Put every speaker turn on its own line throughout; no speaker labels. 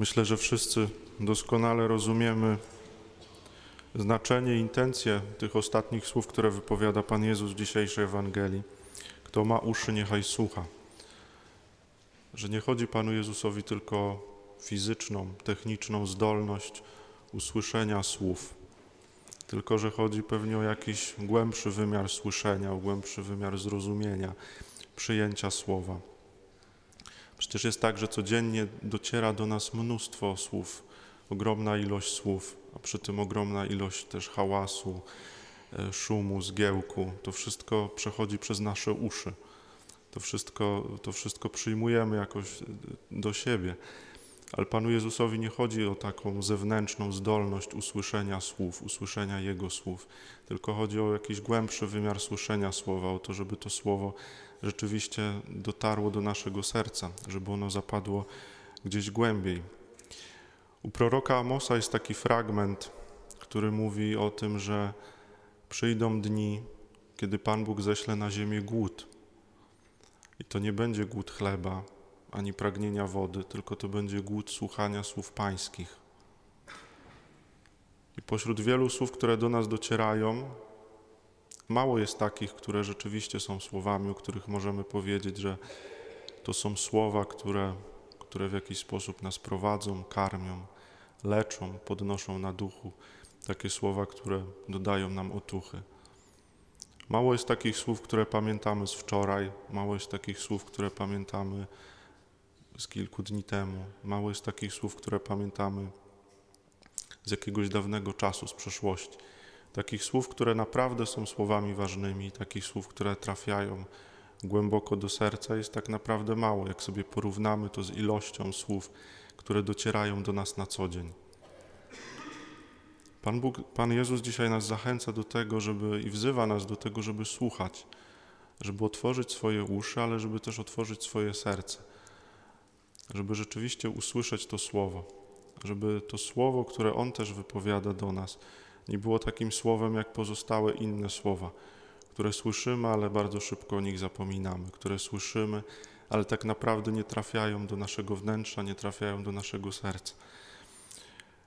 Myślę, że wszyscy doskonale rozumiemy znaczenie intencje tych ostatnich słów, które wypowiada Pan Jezus w dzisiejszej Ewangelii. Kto ma uszy, niechaj słucha. Że nie chodzi Panu Jezusowi tylko o fizyczną, techniczną zdolność usłyszenia słów, tylko że chodzi pewnie o jakiś głębszy wymiar słyszenia, o głębszy wymiar zrozumienia, przyjęcia słowa. Przecież jest tak, że codziennie dociera do nas mnóstwo słów, ogromna ilość słów, a przy tym ogromna ilość też hałasu, e, szumu, zgiełku. To wszystko przechodzi przez nasze uszy. To wszystko, to wszystko przyjmujemy jakoś do siebie. Ale Panu Jezusowi nie chodzi o taką zewnętrzną zdolność usłyszenia słów, usłyszenia Jego słów, tylko chodzi o jakiś głębszy wymiar słyszenia słowa, o to, żeby to słowo rzeczywiście dotarło do naszego serca, żeby ono zapadło gdzieś głębiej. U proroka Amosa jest taki fragment, który mówi o tym, że przyjdą dni, kiedy Pan Bóg ześle na ziemię głód. I to nie będzie głód chleba ani pragnienia wody, tylko to będzie głód słuchania słów pańskich. I pośród wielu słów, które do nas docierają, Mało jest takich, które rzeczywiście są słowami, o których możemy powiedzieć, że to są słowa, które, które w jakiś sposób nas prowadzą, karmią, leczą, podnoszą na duchu. Takie słowa, które dodają nam otuchy. Mało jest takich słów, które pamiętamy z wczoraj, mało jest takich słów, które pamiętamy z kilku dni temu, mało jest takich słów, które pamiętamy z jakiegoś dawnego czasu, z przeszłości. Takich słów, które naprawdę są słowami ważnymi, takich słów, które trafiają głęboko do serca, jest tak naprawdę mało, jak sobie porównamy to z ilością słów, które docierają do nas na co dzień. Pan, Bóg, Pan Jezus dzisiaj nas zachęca do tego, żeby i wzywa nas do tego, żeby słuchać, żeby otworzyć swoje uszy, ale żeby też otworzyć swoje serce, żeby rzeczywiście usłyszeć to słowo, żeby to słowo, które On też wypowiada do nas, nie było takim słowem jak pozostałe inne słowa, które słyszymy, ale bardzo szybko o nich zapominamy, które słyszymy, ale tak naprawdę nie trafiają do naszego wnętrza, nie trafiają do naszego serca.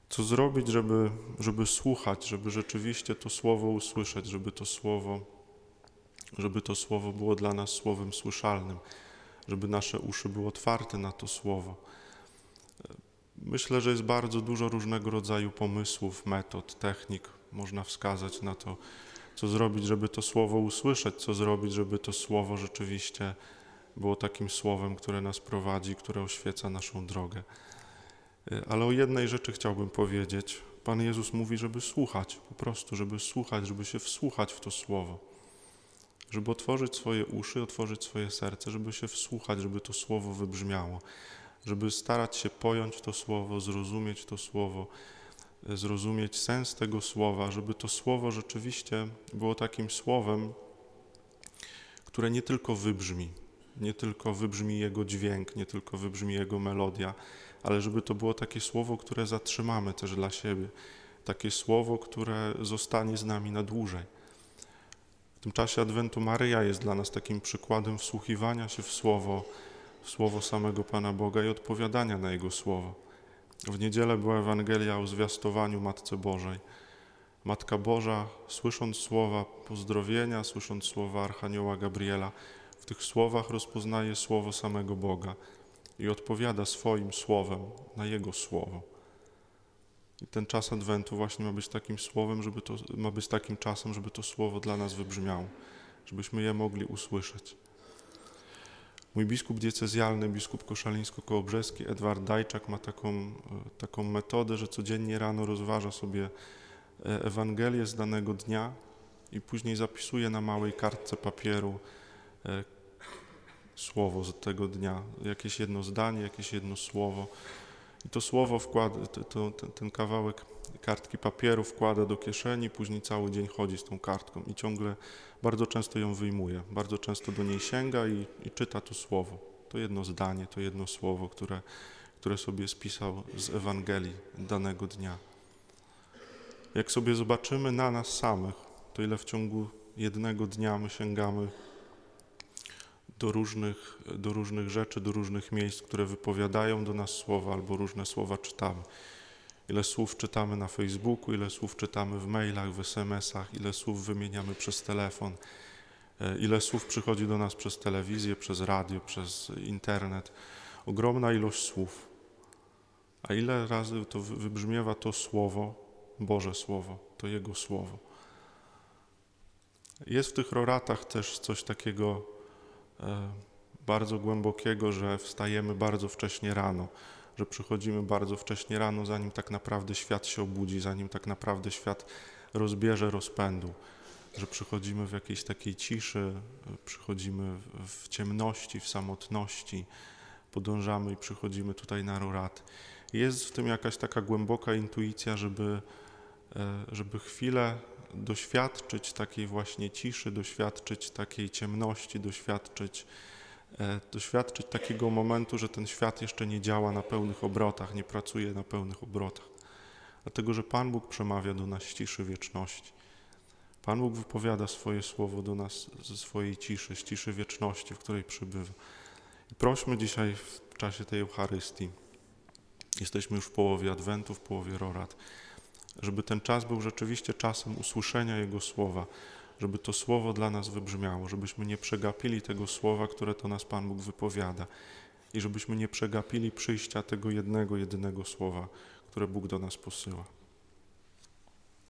Co zrobić, żeby, żeby słuchać, żeby rzeczywiście to słowo usłyszeć, żeby to słowo, żeby to słowo było dla nas słowem słyszalnym, żeby nasze uszy były otwarte na to słowo Myślę, że jest bardzo dużo różnego rodzaju pomysłów, metod, technik. Można wskazać na to, co zrobić, żeby to słowo usłyszeć, co zrobić, żeby to słowo rzeczywiście było takim słowem, które nas prowadzi, które oświeca naszą drogę. Ale o jednej rzeczy chciałbym powiedzieć. Pan Jezus mówi, żeby słuchać, po prostu, żeby słuchać, żeby się wsłuchać w to słowo. Żeby otworzyć swoje uszy, otworzyć swoje serce, żeby się wsłuchać, żeby to słowo wybrzmiało żeby starać się pojąć to słowo, zrozumieć to słowo, e, zrozumieć sens tego słowa, żeby to słowo rzeczywiście było takim słowem, które nie tylko wybrzmi, nie tylko wybrzmi jego dźwięk, nie tylko wybrzmi jego melodia, ale żeby to było takie słowo, które zatrzymamy też dla siebie, takie słowo, które zostanie z nami na dłużej. W tym czasie Adwentu Maryja jest dla nas takim przykładem wsłuchiwania się w słowo, słowo samego Pana Boga i odpowiadania na Jego słowo. W niedzielę była Ewangelia o zwiastowaniu Matce Bożej. Matka Boża, słysząc słowa pozdrowienia, słysząc słowa Archanioła Gabriela, w tych słowach rozpoznaje słowo samego Boga i odpowiada swoim słowem na Jego słowo. Ten czas Adwentu właśnie ma być takim słowem, żeby to, ma być takim czasem, żeby to słowo dla nas wybrzmiało, żebyśmy je mogli usłyszeć. Mój biskup diecezjalny, biskup koszalińsko-kołobrzeski, Edward Dajczak ma taką, e, taką metodę, że codziennie rano rozważa sobie e, Ewangelię z danego dnia i później zapisuje na małej kartce papieru e, słowo z tego dnia, jakieś jedno zdanie, jakieś jedno słowo. I to słowo wkłada, to, to, ten kawałek kartki papieru wkłada do kieszeni, później cały dzień chodzi z tą kartką i ciągle bardzo często ją wyjmuje, bardzo często do niej sięga i, i czyta to słowo. To jedno zdanie, to jedno słowo, które, które sobie spisał z Ewangelii danego dnia. Jak sobie zobaczymy na nas samych, to ile w ciągu jednego dnia my sięgamy do różnych, do różnych rzeczy, do różnych miejsc, które wypowiadają do nas słowa albo różne słowa czytamy. Ile słów czytamy na Facebooku, ile słów czytamy w mailach, w SMS-ach, ile słów wymieniamy przez telefon, e, ile słów przychodzi do nas przez telewizję, przez radio, przez internet. Ogromna ilość słów. A ile razy to wy- wybrzmiewa to słowo, Boże Słowo, to Jego Słowo. Jest w tych roratach też coś takiego bardzo głębokiego, że wstajemy bardzo wcześnie rano, że przychodzimy bardzo wcześnie rano, zanim tak naprawdę świat się obudzi, zanim tak naprawdę świat rozbierze rozpędu, że przychodzimy w jakiejś takiej ciszy, e, przychodzimy w, w ciemności, w samotności, podążamy i przychodzimy tutaj na rorat. Jest w tym jakaś taka głęboka intuicja, żeby, e, żeby chwilę doświadczyć takiej właśnie ciszy, doświadczyć takiej ciemności, doświadczyć, e, doświadczyć takiego momentu, że ten świat jeszcze nie działa na pełnych obrotach, nie pracuje na pełnych obrotach. Dlatego, że Pan Bóg przemawia do nas z ciszy wieczności. Pan Bóg wypowiada swoje słowo do nas ze swojej ciszy, z ciszy wieczności, w której przybywa. I prośmy dzisiaj w czasie tej Eucharystii, jesteśmy już w połowie Adwentu, w połowie Rorat, żeby ten czas był rzeczywiście czasem usłyszenia Jego słowa, żeby to słowo dla nas wybrzmiało, żebyśmy nie przegapili tego słowa, które to nas Pan Bóg wypowiada i żebyśmy nie przegapili przyjścia tego jednego, jedynego słowa, które Bóg do nas posyła.